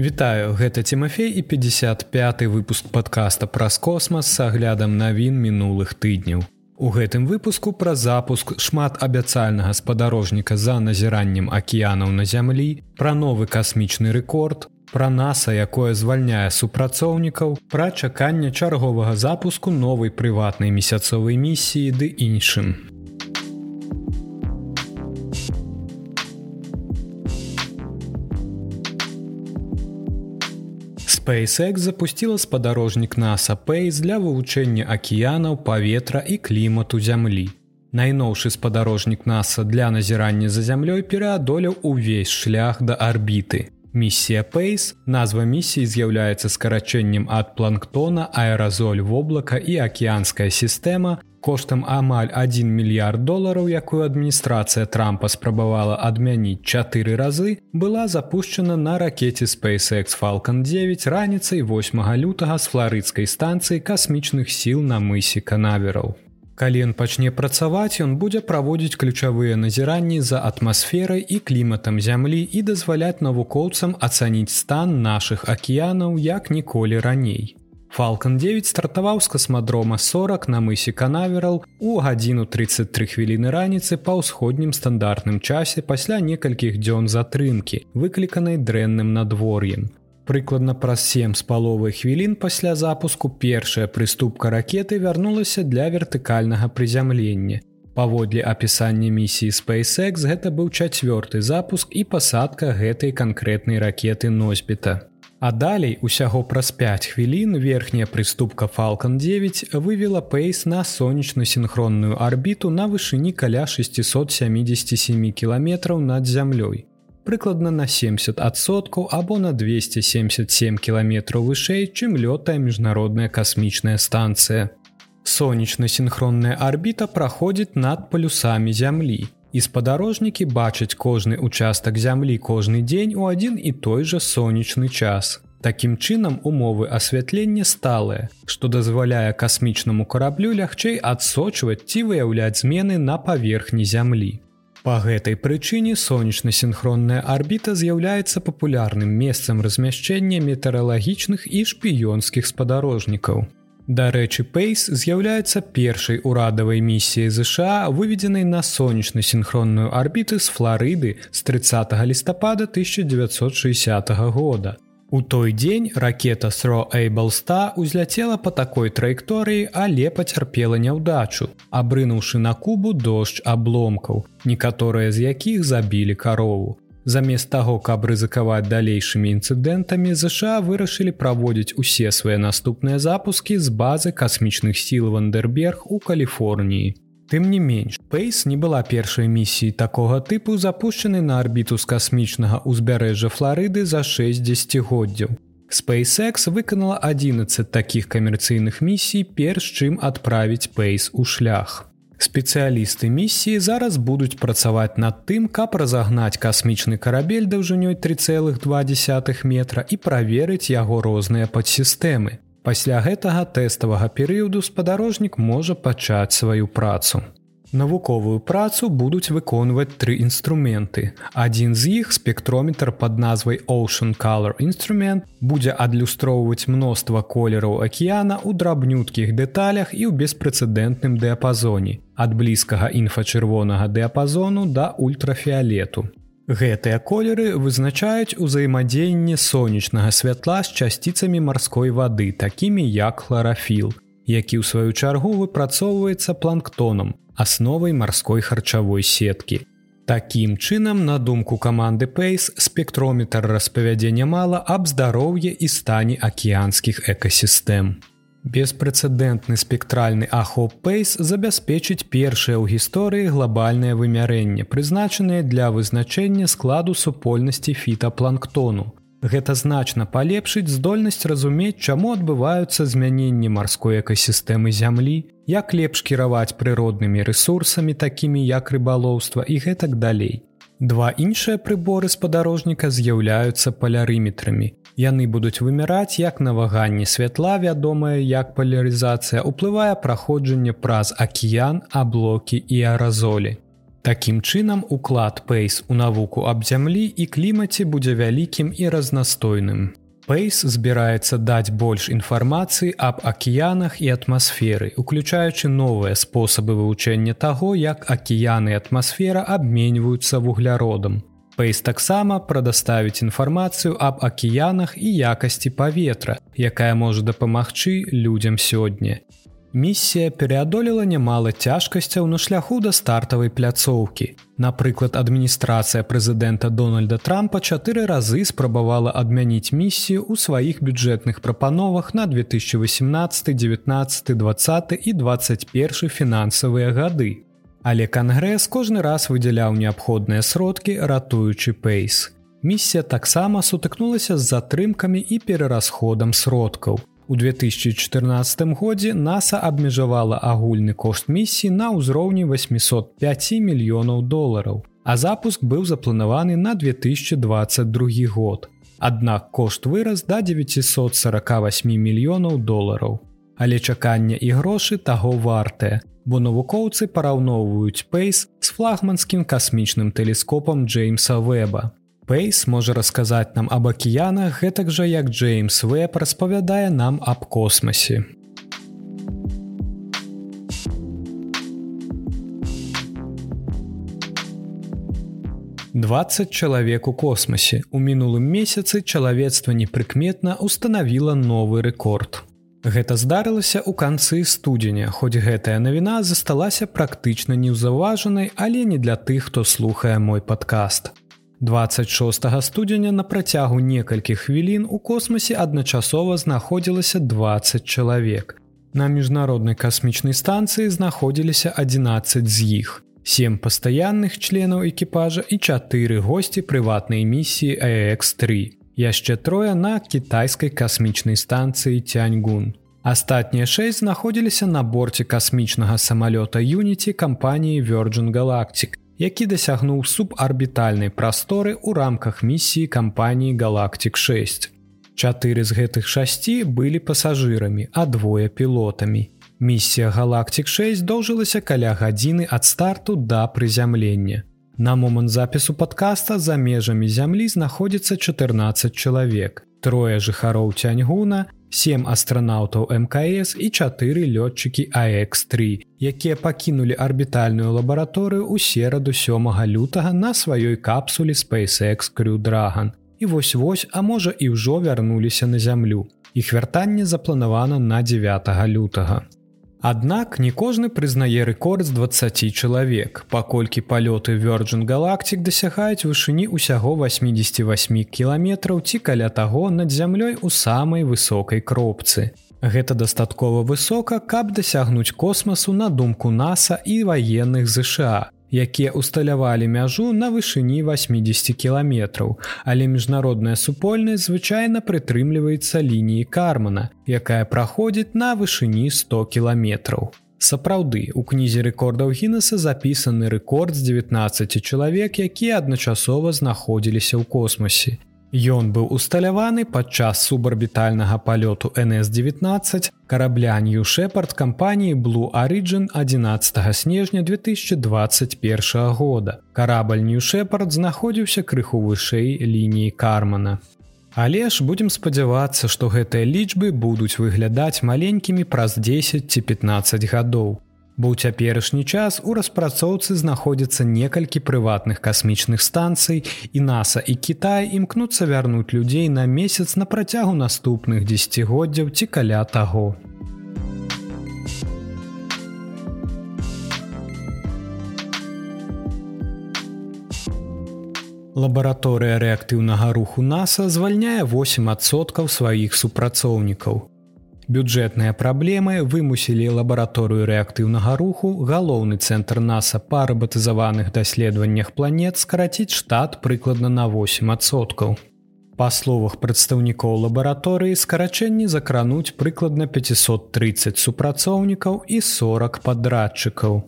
Вітаю гэта Тимофей і 55 выпуск подкаста праз космас с аглядам навін мінулых тыдняў. У гэтым выпуску пра запуск шмат абяцальнага спадарожніка за назіраннем акіянаў на зямлі, пра новы касмічны рэкорд, пра наса, якое звальняе супрацоўнікаў, пра чаканне чарговага запуску новай прыватнай месяцовай місіі ды іншым. SpaceX запустила спадарожнік NASA Pace для вывучэння акіянаў паветра і клімату зямлі. Найноўшы спадарожнік NASA для назірання за зямлёй пераадолеў увесь шлях да арбіты. Місія Pace, назва місіі з'яўляецца скарачэннем ад планктона, аэразоль воблака і акіянская сістэма, коштам амаль 1 мільярд долараў якую адміністрацыя трампа спрабавала адмяніць чатыры разы была запущена на ракете spacex falcon 9 раніцай 8 лютага з флорыдскай станцыі касмічных сіл на мысе канавераў. Калі ён пачне працаваць ён будзе праводзіць ключавыя назіранні за атмасферай і кліматам зямлі і дазваляць навукоўцам ацаніць стан нашых акіянаў як ніколі раней Фалкон 9 стартаваў з касмадрома 40 на мысе канаверал у гадзіну 33 хвіліны раніцы па ўсходнім стандартным часе пасля некалькіх дзён затрымкі, выкліканай дрэнным надвор'ем. Прыкладна праз 7 з паловай хвілін пасля запуску першая прыступка ракеты вярнулася для вертыкальнага прызямлення. Паводле апісання місіі SpaceX гэта быў чацвёрты запуск і пасадка гэтай канкрэтнай ракеты носьбіта. А далей усяго праз 5 хвілін верхняя прыступка Falалcon 9 вывела пейс на сонечна-сінхронную арбіту на вышыні каля 677 кіламетраў над зямлёй. Прыкладна на 70соткаў або на 277 кіламетраў вышэй, чым лётае міжнародная касмічная станцыя. Сонечна-сінхронная арбіта праходзіць над палюсамі зямлі і спадарожнікі бачаць кожны участак зямлі кожны дзень у адзін і той жа сонечны час. Такім чынам умовы асвятлення сталыя, што дазваляе касмічнаму караблю лягчэй адсочваць ці выяўляць змены на паверхні зямлі. Па гэтай прычыне сонечна-сінхронная арбіта з'яўляецца папулярным месцам размяшчэння метэаралагічных і шпіёнскіх спадарожнікаў. Дарэчы, Пейс з'яўляецца першай урадавай місіяй ЗША, выведзенай на сонечна-сінхронную арбіты з Флорыды з 30 лістапада 1960 года. У той дзень ракета Thro Эйблста узляцела па такой траекторыі, але пацярпела няўдачу, абрынуўшы на кубу дождж абломкаў, некаторыя з якіх забілі карову. Замест таго, каб рызыкаваць далейшымі інцыдэнтамі, ЗША вырашылі праводзіць усе свае наступныя запускі з базы касмічных сіл Вандерберг у Каліфорніі. Тым не менш, Пейс не была першай місіяй такога тыпу запущенай на арбіту з касмічнага ўзбярэжжа Флорыды за 60годдзяў. SpaceX выканала 11 такіх камерцыйных місій перш чым адправіць Пейс у шлях. Спецыялісты місіі зараз будуць працаваць над тым, каб разагнаць касмічны карабель даўжынёй 3,2 метра і праверыць яго розныя падсістэмы. Пасля гэтага тэставага перыяду спадарожнік можа пачаць сваю працу. Навуковую працу будуць выконваць тры інструменты. Адзін з іх спектрометр пад назвай Ocean Color Instrument будзе адлюстроўваць мноства колераў акіяна ў драбнюткіх дэталях і ў беспрэцэдэнтным дыяпазоне, ад блізкага інфачырвонага дыяпазону да ультрафіолету. Гэтыя колеры вызначаюць узаемадзеянне сонечнага святла з часціцамі марской вады, такімі як хларафіл, які ў сваю чаргу выпрацоўваецца планктонам, асновай марской харчавой сеткі. Такім чынам, на думку каманды Пейс, спектрометр распавядзе нямала аб здароўі і стане акіянскіх экасістэм. Беспрэцэдэнтны спектральны ахоп Пейс забяспечыць першае ў гісторыі глобальнае вымярэнне, прызначанае для вызначэння складу супольнасці фітапланктону, Гэта значна палепшыць здольнасць разумець, чаму адбываюцца змяненні марской экасістэмы зямлі, як лепш кіраваць прыроднымі рэсурсамі, такімі як рыбалоўства і гэтак далей. Два іншыя прыборы спадарожніка з'яўляюцца палярыметрамі. Яны будуць выміраць як на ваганні святла, вядомая як палярызацыя, уплывае праходжанне праз акіян, аблокі і аразолі. Такім чынам уклад пейс у навуку аб зямлі і клімаце будзе вялікім і разнастойным. Пейс збіраецца даць больш інфармацыі аб акіянах і атмасферы, уключаючы новыя спосабы вывучэння таго, як акіяны і атмасфера абменьваюцца вугляродам. Пейс таксама прадаставіць інфармацыю аб акіянах і якасці паветра, якая можа дапамагчы людзям сёння. Місія пераадолела нямала цяжкасцяў на шляху да стартавай пляцоўкі. Напрыклад, адміністрацыя прэзідэнта Дональда Трампа чатыры разы спрабавала адмяніць місію ў сваіх бюджэтных прапановах на 2018, 19, 20 і 21 фінансавыя гады. Але кангрэс кожны раз выдзяляў неабходныя сродкі, ратуючы пейс. Місія таксама сутыкнулася з затрымкамі і перарасходам сродкаў. У 2014 годзе NASAа абмежавала агульны кошт місіі на ўзроўні 805 мільёнаў долараў, а запуск быў запланаваны на 2022 год. Аднак кошт вырас да 948 мільёнаў долараў. Але чакання і грошы таго вартыя, бо навукоўцы параўноўваюць пейс з флагманскім касмічным тэлескопам Джеймса Вэба. Пейс можа расказаць нам аб акіянах гэтак жа як Джеймс Вэб распавядае нам аб космасе. Двадцать чалавек у космасе. У мінулым месяцы чалавецтва непрыкметна устанавіла новы рэкорд. Гэта здарылася ў канцы студзеня, хоць гэтая навіна засталася практычна неўзаўважанай, але не для тых, хто слухае мой падкаст. 26 студзеня на працягу некалькіх хвілін у космосе адначасова знаходзілася 20 чалавек. На міжнароднай касмічнай станцыі знаходзіліся 11 з іх. Сем пастаянных членаў экіпажа і чатыры госці прыватнай місіі AX3. Яшчэ трое на кітайскай касмічнай станцыі Тяньгун. Астатнія шэсць знаходзіліся на борце касмічнага самалёта Юніці кампаніі Virgin Galactic, які дасягнуў субарбітальнай прасторы ў рамках місіі кампаніі галактик 6. Чатыры з гэтых шасці былі пасажырамі, а двое пілотамі. Місія галактик 6 доўжылася каля гадзіны ад старту да прызямлення. На момант запісу падкаста за межамі зямлі знаходзіцца 14 чалавек. Трое жыхароў цяньгуна, сем астранаўтаў мкс і чатыры лётчыкі аx3 якія пакінулі арбітальную лабараторыю ў сераду сёмага лютага на сваёй капсуле spacex крю драган і вось-вось а можа і ўжо вярнуліся на зямлю. Іх вяртанне запланавана на 9 лютага Аднак не кожны прызнае рэкорд з 20 чалавек, паколькі палёты Virgin Galactic дасягаюць вышыні ўсяго 88 кіламетраў ці каля таго над зямлёй у самай высокай кропцы. Гэта дастаткова высока, каб дасягнуць космасу на думку NASAа і ваенных ЗША, якія усталявалі мяжу на вышыні 80 кіламетраў, але міжнародная супольнасць звычайна прытрымліваецца лініі кармана, якая праходзіць на вышыні 100 кіламетраў. Сапраўды, у кнізе рэкордаў гінеса запісаны рэкорд з 19 чалавек, якія адначасова знаходзіліся ў космосе. Ён быў усталяваны падчас субарбітальнага палёту NS-19 караблянью шэпард кампаніі Blue Origin 11 снежня 2021 года. Карабль New Шэпард знаходзіўся крыху вышэй лініі кармана. Але ж будзем спадзявацца, што гэтыя лічбы будуць выглядаць маленькімі праз 10 ці 15 гадоў бо ў цяперашні час у распрацоўцы знаходзіцца некалькі прыватных касмічных станцый і наса і Кітай імкнуцца вярнуць людзей на месяц на працягу наступных дзегоддзяў ці каля таго. Лабараторыя рэактыўнага руху NASAа звальняе 8соткаў сваіх супрацоўнікаў бюджэтныя праблемы вымусілі лабараторыю рэактыўнага руху галоўны цэнтр наса па рабатызаваных даследаваннях планет скараціць штат прыкладна на 8соткаў па словах прадстаўнікоў лабараторыі скарачэнні закрануць прыкладна 530 супрацоўнікаў і 40 падрадчыкаў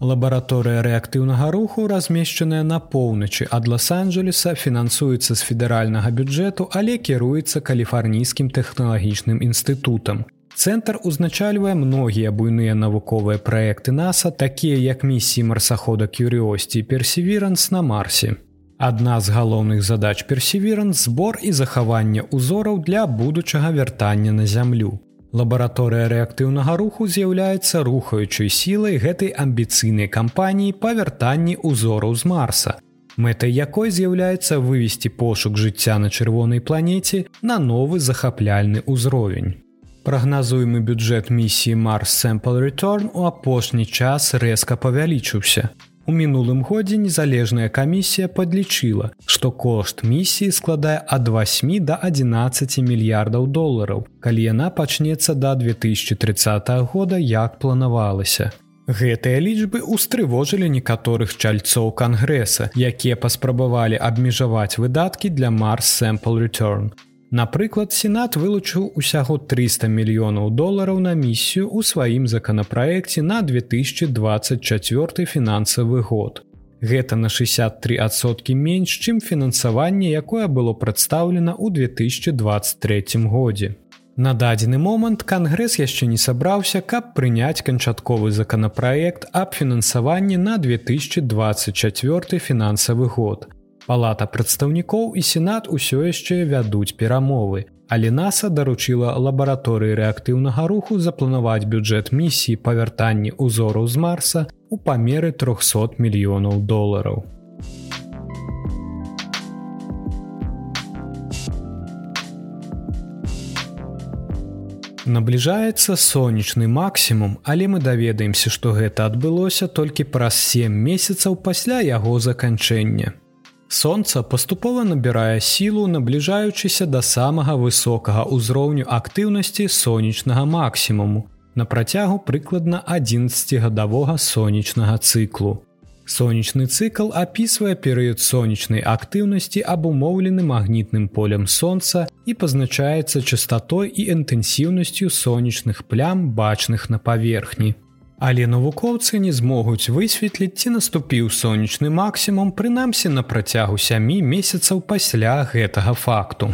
Лабараторыя рэактыўнага руху размешчаная на поўначы ад лос-анджелеса фінансуецца з федэральнага бюджэту, але кіруецца каліфарнійскім тэхналагічным інстытутам. Цэнтр узначальвае многія буйныя навуковыя праекты NASAа, такія як місіі марсахода Кюрыосці персеверанс на Марсе. Адна з галоўных задач персеверанс збор і захаванне ўзораў для будучага вяртання на зямлю. Лабараторыя рэактыўнага руху з'яўляецца рухаючай сілай гэтай амбіцыйнай кампаніі па вяртанні ўзораў з Марса. Мэтай якой з'яўляецца вывесці пошук жыцця на чырвонай планеце на новы захапляльны ўзровень. Прагназуемы бюджэт місіі Марс Sample Return у апошні час рэзка павялічыўся. У мінулым годзе незалежная камісія падлічыла, што кошт місіі складае ад 8 до 11 мільярдаў долараў, калі яна пачнецца да 2030 года як планавалася. Гэтыя лічбы устрывожылі некаторых чальцоў кангрэса, якія паспрабавалі абмежаваць выдаткі для Марс Sample Return. Напрыклад, сенат вылучыў усяго 300 мільёнаў долараў на місію ў сваім законапраекце на 2024 фінансавы год. Гэта на 63соткі менш, чым фінансаванне, якое было прадстаўлена ў 2023 годзе. На дадзены момант кангрэс яшчэ не сабраўся, каб прыняць канчатковы законапраект аб фінансаванні на 2024 фінансавы год. Палата прадстаўнікоў і сенат усё яшчэ вядуць перамовы. Але NASAа даручыла лабараторыі рэактыўнага руху запланаваць бюджэт місіі па вяртанні ўзораў з марса у памеры 300 мільёнаў долараў. Набліжаецца сонечны максімум, але мы даведаемся, што гэта адбылося толькі праз 7 месяцаў пасля яго заканчэння. Сонца паступова набірае сілу, набліжаючыся да самага высокага ўзроўню актыўнасці сонечнага максімуму на працягу прыкладна 11гадовага сонечнага цыклу. Сонечны цыкл апісвае перыяд сонечнай актыўнасці абумоўлены магнітным полем сонца і пазначаецца частатой і інтэнсіўнасцю сонечных плям бачных на паверхні. Але навукоўцы не змогуць высветліць, ці наступіў сонечны максімум прынамсі на працягу сямі месяцаў пасля гэтага факту.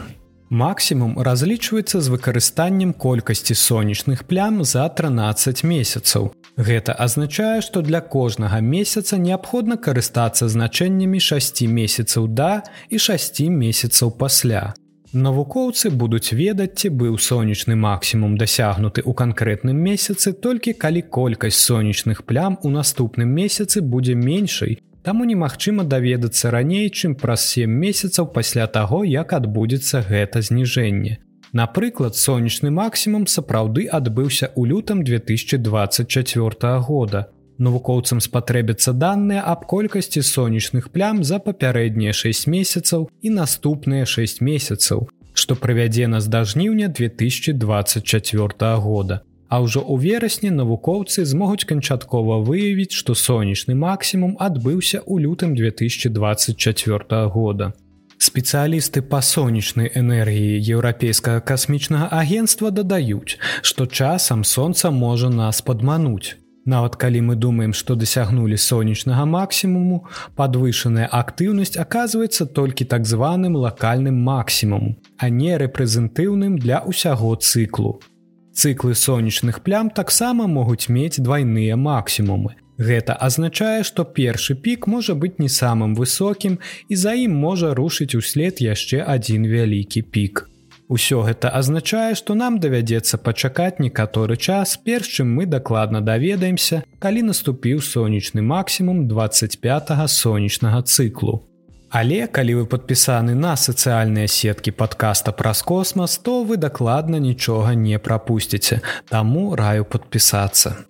Максімум разлічваецца з выкарыстаннем колькасці сонечных плям за 13 месяцаў. Гэта азначае, што для кожнага месяца неабходна карыстацца значэннямі 6 месяцаў да і 6 месяцаў пасля. Навукоўцы будуць ведаць, ці быў сонечны максімум дасягнуты ў канкрэтным месяцы толькі калі колькасць сонечных плям у наступным месяцы будзе меншай, таму немагчыма даведацца раней, чым праз 7 месяцаў пасля таго, як адбудзецца гэта зніжэнне. Напрыклад, сонечны максімум сапраўды адбыўся ў лютам 2024 года. Навукоўцам спатрэбяцца даныя аб колькасці сонечных плям за папярэднія 6 месяцаў і наступныя 6 месяцаў, што прывядзе нас да жніўня 2024 года. А ўжо ў верасні навукоўцы змогуць канчаткова выявіць, што сонечны максімум адбыўся ў лютым 2024 года. Спецыялісты па сонечнай энергіі еўрапейскага касмічнага агенства дадаюць, што часам сонца можа нас падмануць. Нават калі мы думаем, што дасягнулі сонечнага максімуму, падвышаная актыўнасць аказваецца толькі так званым лакальным максімуму, а не рэпрэзентыўным для ўсяго цыклу. Цыклы сонечных плям таксама могуць мець двайныя максімумы. Гэта азначае, што першы пік можа быць не самым высокім і за ім можа рушыць услед яшчэ адзін вялікі пік. Усё гэта азначае, што нам давядзецца пачакаць некаторы час, перш чым мы дакладна даведаемся, калі наступіў сонечны максімум 25 сонечнага цыклу. Але калі вы падпісаны на сацыяльныя сеткі падкаста праз космас, то вы дакладна нічога не прапусціце, таму раю падпісацца.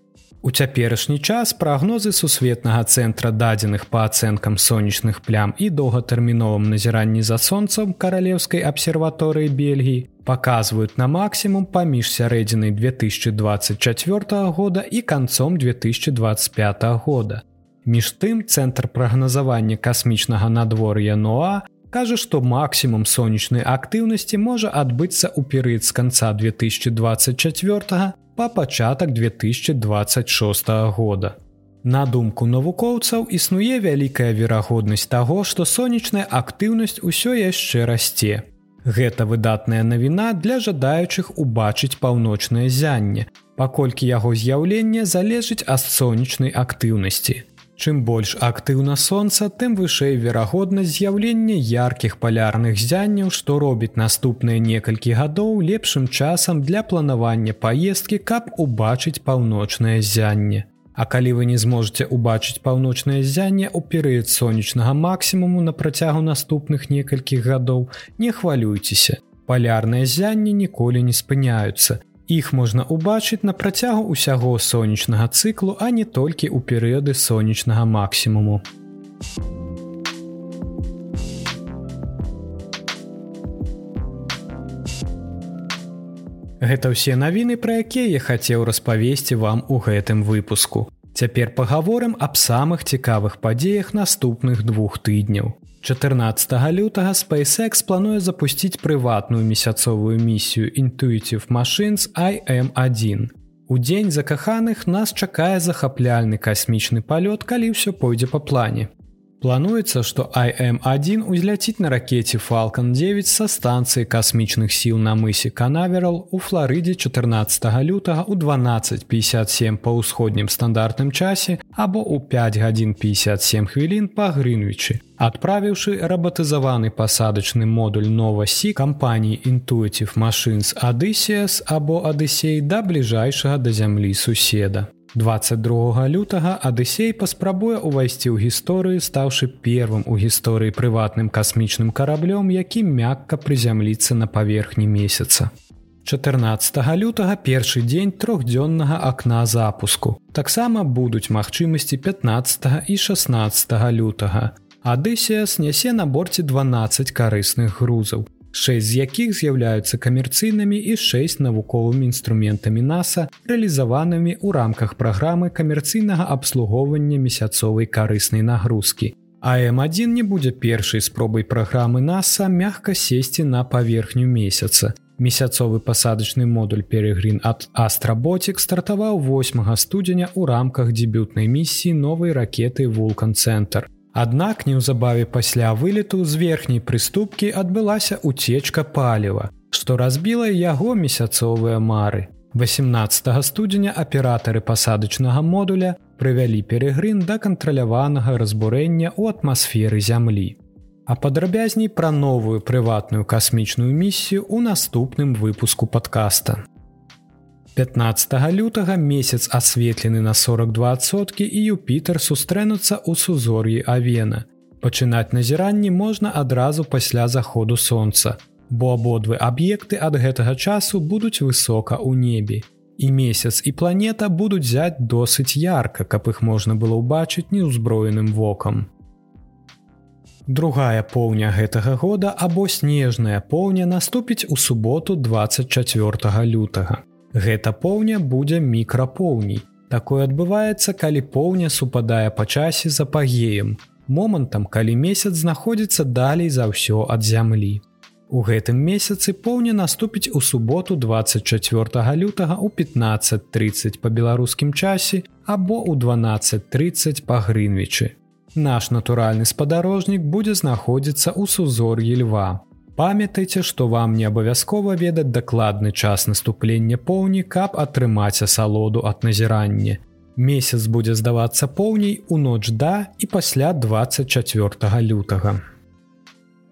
У цяперашні час прагнозы сусветнага цэнтра дадзеных па ацэнкам сонечных плям і доўгатэрміновым назіранні за сонцам каралеўскай абсерваторыі Бельгіі паказваюць на максімум паміж сярэдзінай 2024 года і канцом 2025 года. Між тым цэнтр прагназавання касмічнага надвор'я Ноа кажа, што максімум сонечнай актыўнасці можа адбыцца ў перыяд з канца 2024 па пачатак 2026 года. На думку навукоўцаў існуе вялікая верагоднасць таго, што сонечная актыўнасць усё яшчэ расце. Гэта выдатная навіна для жадаючых убачыць паўночнае зянне, паколькі яго з'яўленне залежыць ад сонечнай актыўнасці. Чым больш актыўна сонца, тым вышэй верагоднасць з'яўлення яркіх палярных зянняў, што робіць наступныя некалькі гадоў лепшым часам для планавання паездкі, каб убачыць паўночнае зянне. А калі вы не зможаце ўбачыць паўночнае зянне ў перыяд сонечнага максімуму на працягу наступных некалькіх гадоў, не хвалюйцеся. Палярныя зянні ніколі не спыняюцца. Іх можна ўбачыць на працягу ўсяго сонечнага цыклу, а не толькі ў перыяды сонечнага максімуму. Гэта ўсе навіны, пра якія я хацеў распавесці вам у гэтым выпуску. Цяпер пагаворым аб самых цікавых падзеях наступных двух тыдняў. 14 лютага SpaceX плануе запусціць прыватную месяцовую місію Intuitive Machines IM1. У дзень закаханых нас чакае захапляльны касмічны палёт, калі ўсё пойдзе па плане. Плануецца, што IM1 узляціць на ракете Falалcon 9 са станцыі касмічных сіл на мысе Канаверал у Флорыдзе 14 лютага ў 1257 па ўсходнім стандартным часе або ў 5 гадзін 57 хвілін па Грынвічы. Адправіўшы рабатызаваны пасадачны модуль новасі кампаніі Intuitive Machines Адысеас або Адысей да бліжэйшага да зямлі суседа. 22 лютага Адысей паспрабуе ўвайсці ў гісторыю, стаўшы первым у гісторыі прыватным касмічным караблём, які мякка прызямліцца на паверхні месяца. 14 лютага першы дзень трохдзённага акна запуску. Таксама будуць магчымасці 15 і 16 лютага. Адысія снясе на борце 12 карысных грузаў. 6 з якіх з'яўляюцца камерцыйнымі і 6 навуковымі інструментамі NASAа, рэалізаванымі ў рамках праграмы камерцыйнага абслугоўвання месяцовай карыснай нагрузкі. АМ1 не будзе першай спробай праграмы NASAа мягка сесці на паверхню месяца. Месяцовы пасадачны модуль перегрин ад Астработик стартаваў 8 студзеня ў рамках дэбютнай місіі новай ракеты Вулкан-цэнтр. Аднак неўзабаве пасля вылету з верхняй прыступкі адбылася уцечка паліва, што разбіла яго месяцовыя мары. 18 студзеня аператары пасадачнага модуля прывялі перегрын да кантраляванага разбурэння ў атмасферы зямлі. А падрабязней пра новую прыватную касмічную місію ў наступным выпуску падкаста. 15 лютага месяц асветлены на 42соткі і Юпітер сустрэнуцца ў сузор'і Авена. Пачынаць назіранні можна адразу пасля заходу сонца, бо абодвы аб'екты ад гэтага часу будуць высока ў небе. І месяц і планета будуць зяць досыць ярка, каб іх можна было ўбачыць неўзброеным вокам. Другая поўня гэтага года або снежная поўня наступіць у суботу 24 лютага. Гэта поўня будзе мікрапоўній. Такое адбываецца, калі поўня супадае па часе за пагеем, момантам, калі месяц знаходзіцца далей за ўсё ад зямлі. У гэтым месяцы поўня наступіць у суботу 24 лютага ў 15:30 па беларускім часе або ў 12:30 па грынвічы. Наш натуральны спадарожнік будзе знаходзіцца ў сузор'і льва. Памятайце, што вам не абавязкова ведаць дакладны час наступлення поўні, каб атрымаць асалоду ад назірання. Месяц будзе здавацца поўней у ноч да і пасля 24 лютага.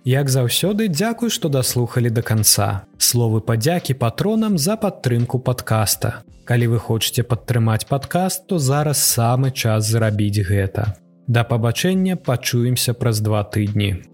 Як заўсёды дзякуй, што даслухалі да канца. Словы падзякі патронам за падтрымку падкаста. Калі вы хочаце падтрымаць падкаст, то зараз самы час зрабіць гэта. Да пабачэння пачуемся праз два тыдні.